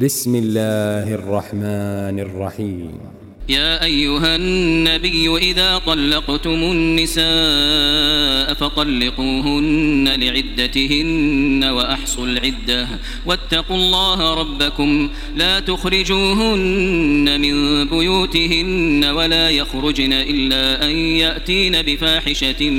بسم الله الرحمن الرحيم. يا أيها النبي إذا طلقتم النساء فطلقوهن لعدتهن وأحصوا العدة واتقوا الله ربكم لا تخرجوهن من بيوتهن ولا يخرجن إلا أن يأتين بفاحشة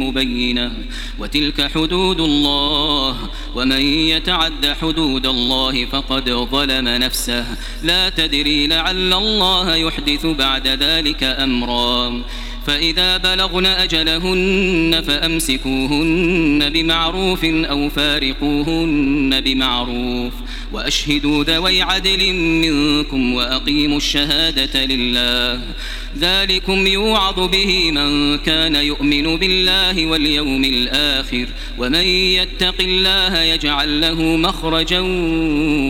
مبينة وتلك حدود الله ومن يتعد حدود الله فقد ظلم نفسه لا تدري لعل الله يحدث بعد ذلك أمرا فإذا بلغن أجلهن فأمسكوهن بمعروف أو فارقوهن بمعروف وأشهدوا ذوي عدل منكم وأقيموا الشهادة لله ذلكم يوعظ به من كان يؤمن بالله واليوم الآخر ومن يتق الله يجعل له مخرجا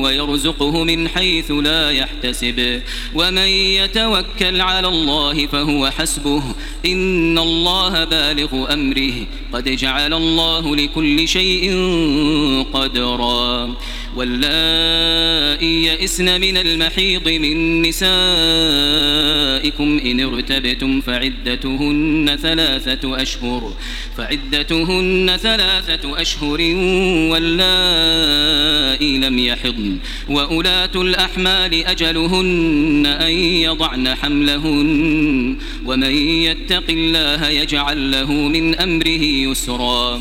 ويرزقه من حيث لا يحتسب ومن يتوكل على الله فهو حسبه إن الله بالغ أمره قد جعل الله لكل شيء قدرا. واللائي يئسن من المحيض من نسائكم إن ارتبتم فعدتهن ثلاثة أشهر فعدتهن ثلاثة أشهر واللائي لم يحضن وأولاة الأحمال أجلهن أن يضعن حملهن ومن يتق الله يجعل له من أمره يسرا.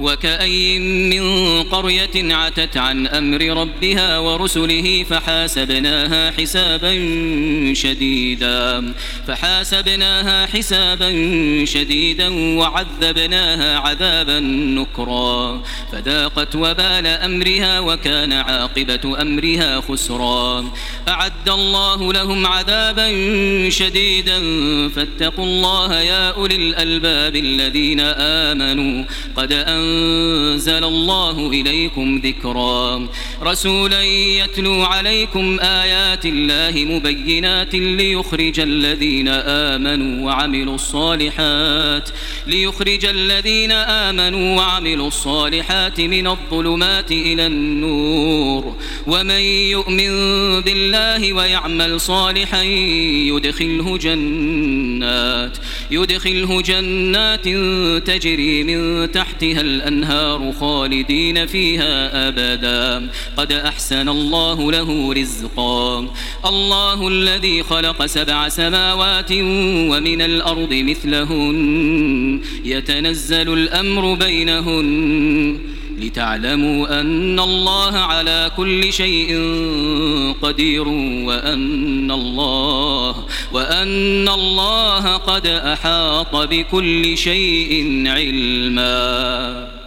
وكأي من قرية عتت عن أمر ربها ورسله فحاسبناها حسابا شديدا فحاسبناها حسابا شديدا وعذبناها عذابا نكرا فذاقت وبال أمرها وكان عاقبة أمرها خسرا. أعد الله لهم عذابا شديدا فاتقوا الله يا أولي الألباب الذين آمنوا قد أن أنزل الله إليكم ذكرا. رسولا يتلو عليكم آيات الله مبينات ليخرج الذين آمنوا وعملوا الصالحات ليخرج الذين آمنوا وعملوا الصالحات من الظلمات إلى النور. ومن يؤمن بالله ويعمل صالحا يدخله جنات يدخله جنات تجري من تحتها الأنهار خالدين فيها أبدا. قد أحسن الله له رزقا. الله الذي خلق سبع سماوات ومن الأرض مثلهن. يتنزل الأمر بينهن. لتعلموا أن الله على كل شيء قدير وأن الله وأن الله قد أحاط بكل شيء علما.